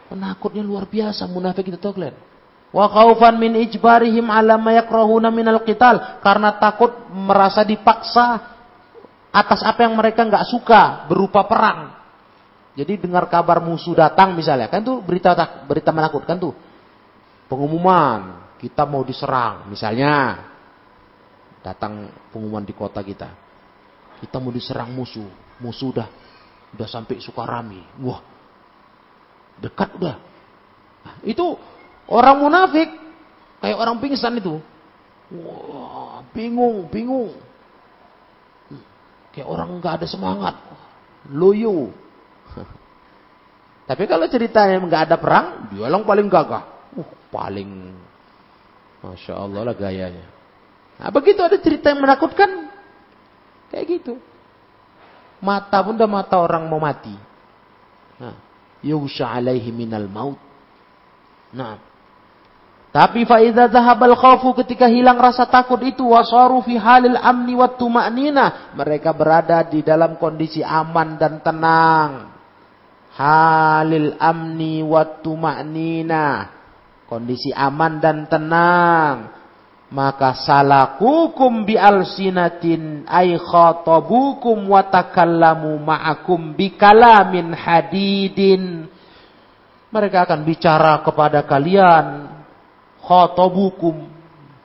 Penakutnya luar biasa munafik itu tuh kalian. Wa khaufan min ijbarihim ala ma yakrahuna minal qital karena takut merasa dipaksa atas apa yang mereka nggak suka berupa perang. Jadi dengar kabar musuh datang misalnya, kan tuh berita berita menakutkan tuh pengumuman kita mau diserang. Misalnya datang pengumuman di kota kita. Kita mau diserang musuh. Musuh udah udah sampai Sukarami. Wah dekat udah. Nah, itu orang munafik. Kayak orang pingsan itu. Wah bingung bingung. Kayak orang nggak ada semangat. Loyo. Tapi kalau ceritanya nggak ada perang dia yang paling gagah Uh, paling Masya Allah lah gayanya. Nah, begitu ada cerita yang menakutkan. Kayak gitu. Mata pun udah mata orang mau mati. Nah, yusha alaihi minal maut. Nah. Tapi faida zahabal khawfu ketika hilang rasa takut itu wasaru fi halil amni wa tuma'nina. Mereka berada di dalam kondisi aman dan tenang. Halil amni wa tuma'nina kondisi aman dan tenang. Maka salakukum bi alsinatin ay khatabukum wa takallamu ma'akum bi kalamin hadidin. Mereka akan bicara kepada kalian. Khatabukum.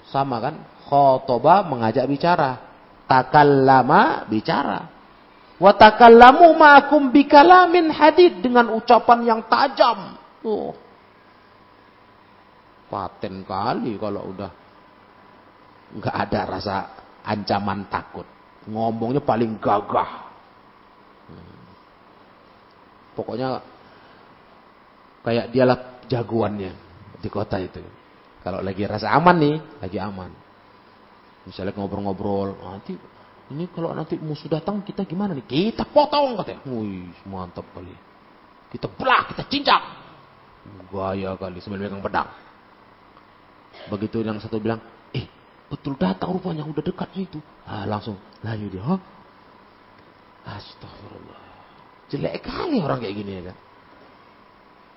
Sama kan? Khotaba mengajak bicara. Takallama bicara. Wa takallamu ma'akum bi kalamin hadid dengan ucapan yang tajam. Tuh Paten kali kalau udah nggak ada rasa ancaman takut. Ngomongnya paling gagah. Hmm. Pokoknya kayak dialah jagoannya di kota itu. Kalau lagi rasa aman nih, lagi aman. Misalnya ngobrol-ngobrol, nanti ini kalau nanti musuh datang kita gimana nih? Kita potong katanya. Wih, mantap kali. Kita belah, kita cincang. Gaya kali sambil megang pedang. Begitu yang satu bilang, eh betul datang rupanya udah dekat itu. Ah langsung layu dia, Hah? Astagfirullah. Jelek kali orang kayak gini ya kan.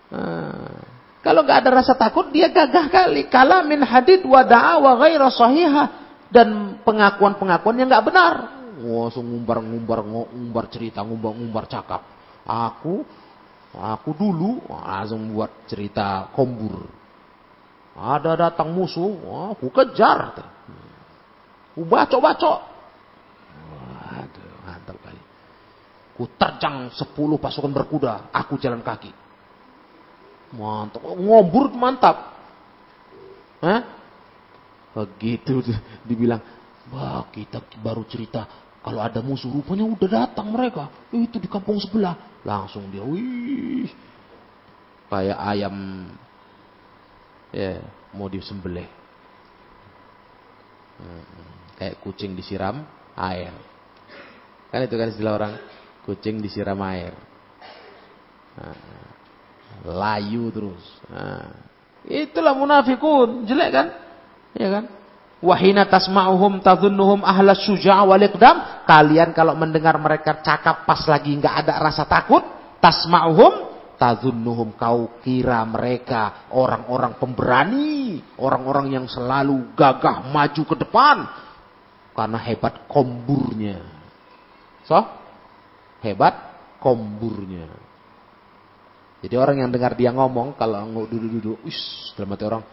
Ah. Kalau nggak ada rasa takut, dia gagah kali. Kala min hadid wa da'a wa ghaira sahihah. dan pengakuan-pengakuan yang nggak benar. Langsung ngumbar-ngumbar ngumbar cerita, ngumbar-ngumbar cakap. Aku aku dulu langsung buat cerita kombur. Ada datang musuh, aku kejar. Aku bacok-bacok. Waduh, mantap kali. Ku terjang sepuluh pasukan berkuda, aku jalan kaki. Mantap, ngombur mantap. Hah? Begitu dibilang, wah kita baru cerita kalau ada musuh rupanya udah datang mereka. Itu di kampung sebelah. Langsung dia, wih. Kayak ayam ya mau disembelih. Hmm, kayak kucing disiram air. Kan itu kan istilah orang, kucing disiram air. Nah, layu terus. Nah, Itulah munafikun, jelek kan? Ya kan? Wahina tasma'uhum tadhunnuhum ahla syuja' wal iqdam. Kalian kalau mendengar mereka cakap pas lagi enggak ada rasa takut, tasma'uhum tadhunnuhum kau kira mereka orang-orang pemberani, orang-orang yang selalu gagah maju ke depan karena hebat komburnya. So, hebat komburnya. Jadi orang yang dengar dia ngomong kalau duduk-duduk, wis dalam hati orang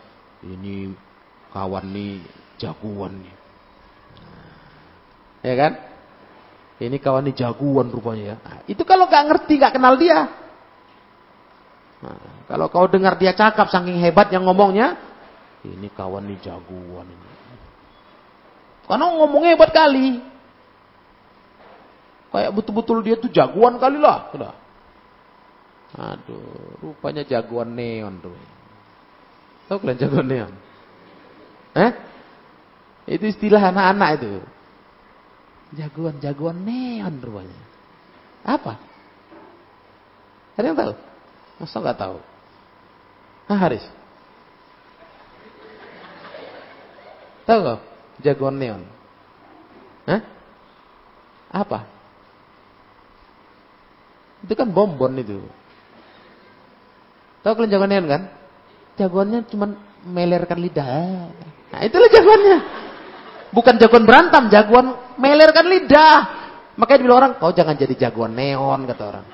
ini kawan nih jagoan nih. Ya kan? Ini kawan nih jagoan rupanya ya. Nah, itu kalau gak ngerti, gak kenal dia. Nah, kalau kau dengar dia cakap saking hebat yang ngomongnya, ini kawan nih jagoan ini. Karena ngomongnya hebat kali. Kayak betul-betul dia tuh jagoan kali lah. Sudah. Aduh, rupanya jagoan neon tuh. Tahu kalian jagoan neon? Eh? Itu istilah anak-anak itu. Jagoan-jagoan neon rupanya. Apa? Ada yang tahu? Masa nggak tahu? Hah, Haris? Tahu kau? Jagoan neon. Hah? Apa? Itu kan bonbon itu. Tahu kalian jagoannya kan? Jagoannya cuma melerkan lidah. Nah, itulah jagoannya. Bukan jagoan berantem, jagoan melerkan lidah. Makanya dibilang orang, kau jangan jadi jagoan neon, kata orang.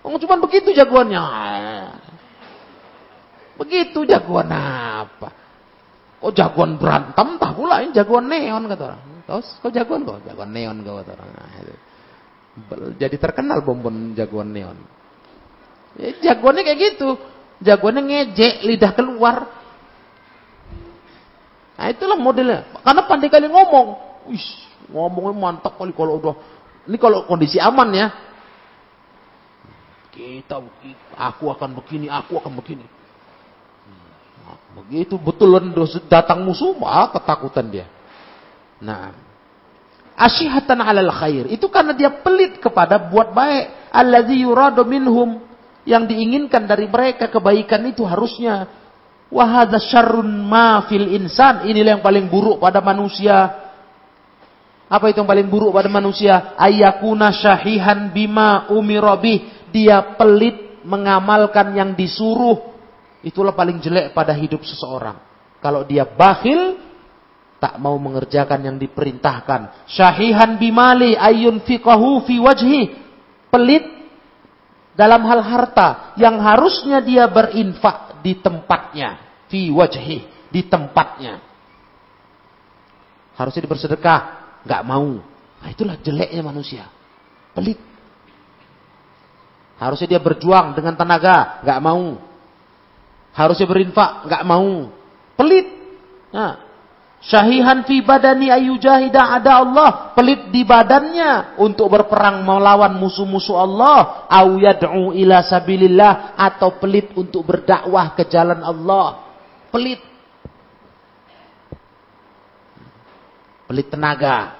Oh, cuma begitu jagoannya. Begitu jagoan apa? Kau jagoan berantem, tak pula ini jagoan neon, kata orang. Kau, kau jagoan kau? Jagoan neon kata orang. Nah, itu. Jadi terkenal bonbon jagoan neon. Ya, jagoannya kayak gitu. Jagoannya ngejek, lidah keluar. Nah itulah modelnya. Karena pandai kali ngomong. Wih, ngomongnya mantap kali kalau udah. Ini kalau kondisi aman ya. Kita, aku akan begini, aku akan begini. Nah, begitu betul datang musuh, ah, ketakutan dia. Nah, asyihatan alal khair. Itu karena dia pelit kepada buat baik. Alladzi yuradu yang diinginkan dari mereka kebaikan itu harusnya wahada syarrun ma fil insan inilah yang paling buruk pada manusia apa itu yang paling buruk pada manusia ayakuna syahihan bima umirobih dia pelit mengamalkan yang disuruh itulah paling jelek pada hidup seseorang kalau dia bakhil tak mau mengerjakan yang diperintahkan syahihan bimali ayun fiqahu fi wajhi pelit dalam hal harta yang harusnya dia berinfak di tempatnya, fi wajhi, di tempatnya. Harusnya dia bersedekah, nggak mau. Nah, itulah jeleknya manusia. Pelit. Harusnya dia berjuang dengan tenaga, nggak mau. Harusnya berinfak, nggak mau. Pelit. Nah, Syahihan fi badani ayyujahida ada Allah. Pelit di badannya untuk berperang melawan musuh-musuh Allah. Au yad'u ila sabilillah. Atau pelit untuk berdakwah ke jalan Allah. Pelit. Pelit tenaga.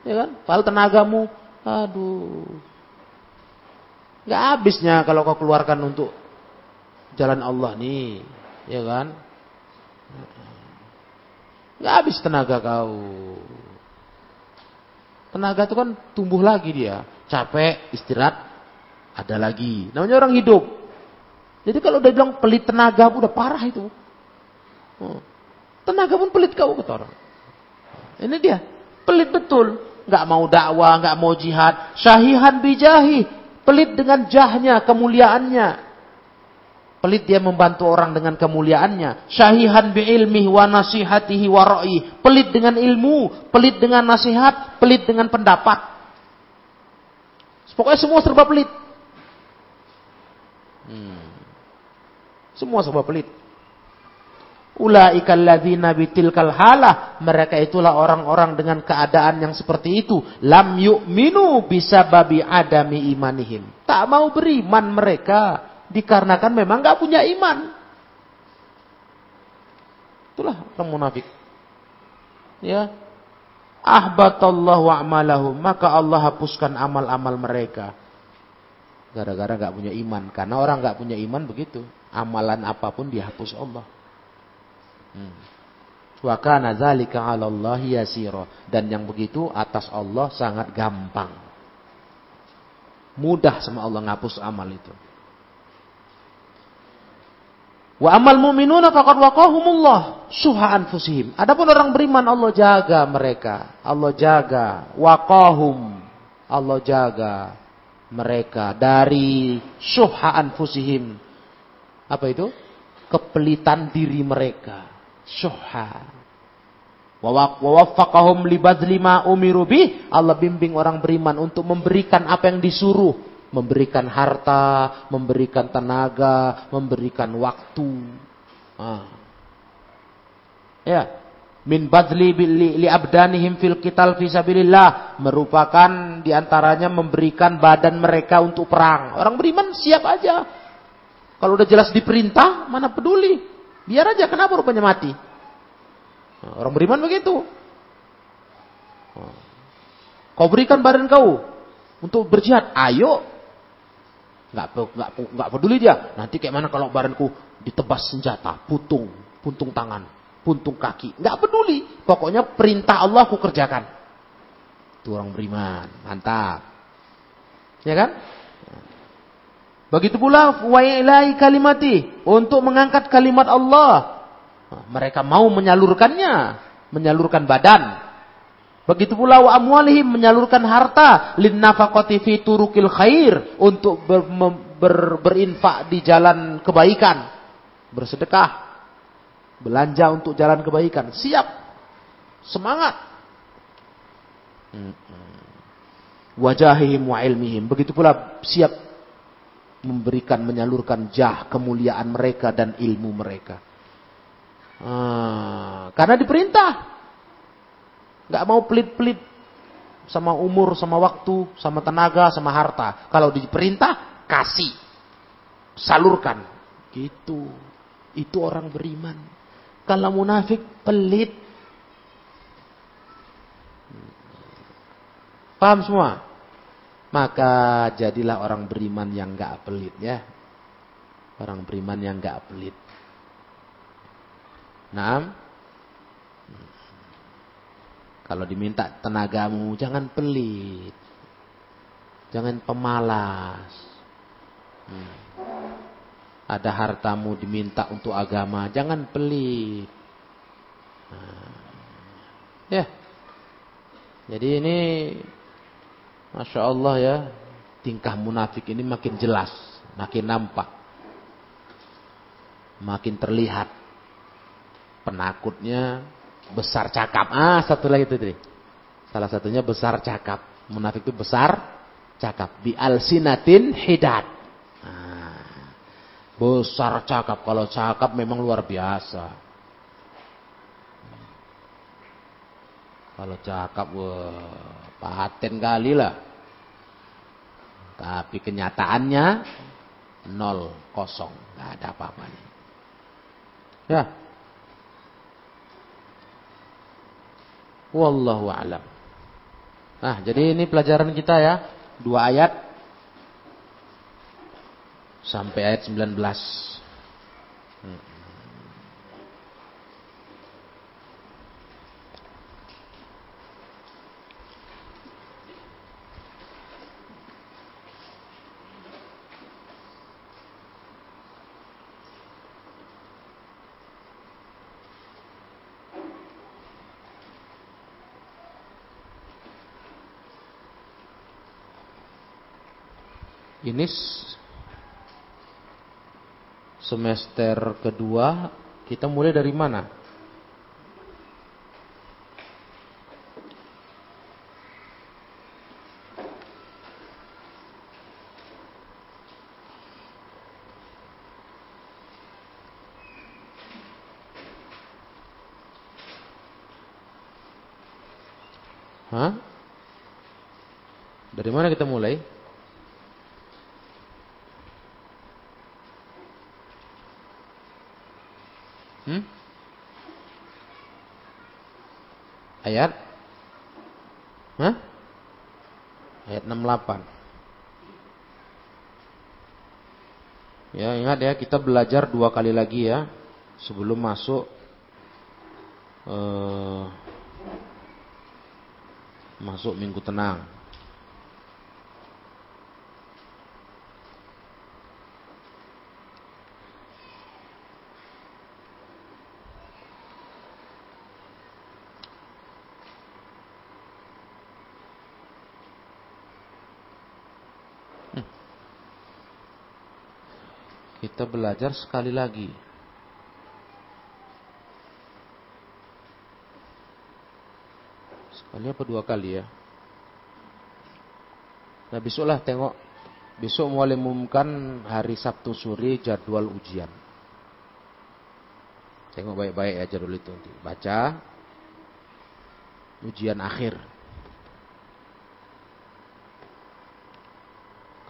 Ya kan? Padahal tenagamu, aduh. Gak habisnya kalau kau keluarkan untuk jalan Allah nih. Ya kan? Gak habis tenaga kau. Tenaga itu kan tumbuh lagi dia. Capek, istirahat, ada lagi. Namanya orang hidup. Jadi kalau udah bilang pelit tenaga, udah parah itu. Oh. Tenaga pun pelit kau kata. Ini dia, pelit betul. Nggak mau dakwah, nggak mau jihad. Syahihan bijahi, pelit dengan jahnya, kemuliaannya. Pelit dia membantu orang dengan kemuliaannya. Syahihan bi ilmi wa nasihatihi wa ra'i. Pelit dengan ilmu, pelit dengan nasihat, pelit dengan pendapat. Pokoknya semua serba pelit. Hmm. Semua serba pelit. Ulaikal ladzina bitilkal halah. Mereka itulah orang-orang dengan keadaan yang seperti itu. Lam yu'minu babi adami imanihim. Tak mau beriman mereka. Dikarenakan memang gak punya iman. Itulah orang munafik. Ya. Ahbatallahu a'malahum. Maka Allah hapuskan amal-amal mereka. Gara-gara gak punya iman. Karena orang gak punya iman begitu. Amalan apa pun dihapus Allah. Hmm. Wa kana dzalika 'ala Allah. Dan yang begitu atas Allah sangat gampang. Mudah sama Allah ngapus amal itu. Wa amal mu'minuna faqad waqahumullah suha anfusihim. Adapun orang beriman Allah jaga mereka. Allah jaga waqahum. Allah jaga mereka dari suha anfusihim. Apa itu? Kepelitan diri mereka syuha. Wa waffaqahum libadli ma umiru bih. Allah bimbing orang beriman untuk memberikan apa yang disuruh. Memberikan harta, memberikan tenaga, memberikan waktu. Ya. Min badli li, li abdanihim fil qital fi sabilillah. Merupakan di antaranya memberikan badan mereka untuk perang. Orang beriman siap aja. Kalau udah jelas diperintah, mana peduli. Biar aja, kenapa rupanya mati? Orang beriman begitu. Kau berikan badan kau untuk berjihad, ayo. Nggak, nggak, nggak peduli dia. Nanti kayak mana kalau badanku ditebas senjata, putung, puntung tangan, puntung kaki. Nggak peduli. Pokoknya perintah Allah aku kerjakan. Itu orang beriman. Mantap. Ya kan? Begitu pula wa ilahi kalimati untuk mengangkat kalimat Allah. Mereka mau menyalurkannya, menyalurkan badan. Begitu pula wa amwalihim menyalurkan harta lin khair untuk ber, ber, berinfak di jalan kebaikan, bersedekah, belanja untuk jalan kebaikan. Siap. Semangat. Wajahihim wa ilmihim. Begitu pula siap memberikan, menyalurkan jah, kemuliaan mereka dan ilmu mereka. Ah, karena diperintah. Gak mau pelit-pelit sama umur, sama waktu, sama tenaga, sama harta. Kalau diperintah, kasih. Salurkan. Gitu. Itu orang beriman. Kalau munafik, pelit. Paham semua? Maka jadilah orang beriman yang gak pelit ya. Orang beriman yang gak pelit. Nah, kalau diminta tenagamu jangan pelit. Jangan pemalas. Hmm. Ada hartamu diminta untuk agama, jangan pelit. Nah, ya. Jadi ini Masya Allah ya, tingkah munafik ini makin jelas, makin nampak. Makin terlihat. Penakutnya besar cakap. Ah, satu lagi itu tadi. Salah satunya besar cakap. Munafik itu besar cakap. Bi alsinatin hidat. Nah, besar cakap. Kalau cakap memang luar biasa. Kalau cakap, wah, paten kali lah. Tapi kenyataannya nol kosong, nggak ada apa-apanya. Ya. Wallahu alam. Nah, jadi ini pelajaran kita ya, dua ayat sampai ayat 19. Hmm. Ini semester kedua kita mulai dari mana? Hah? Dari mana kita mulai? Hmm? Ayat? Hah? Ayat 68. Ya, ingat ya, kita belajar dua kali lagi ya sebelum masuk eh, masuk minggu tenang. Kita belajar sekali lagi. Sekali apa dua kali ya? Nah besoklah tengok. Besok mulai umumkan hari Sabtu sore jadwal ujian. Tengok baik-baik ya jadwal itu nanti. Baca. Ujian akhir.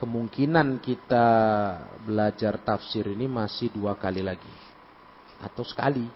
Kemungkinan kita belajar tafsir ini masih dua kali lagi. Atau sekali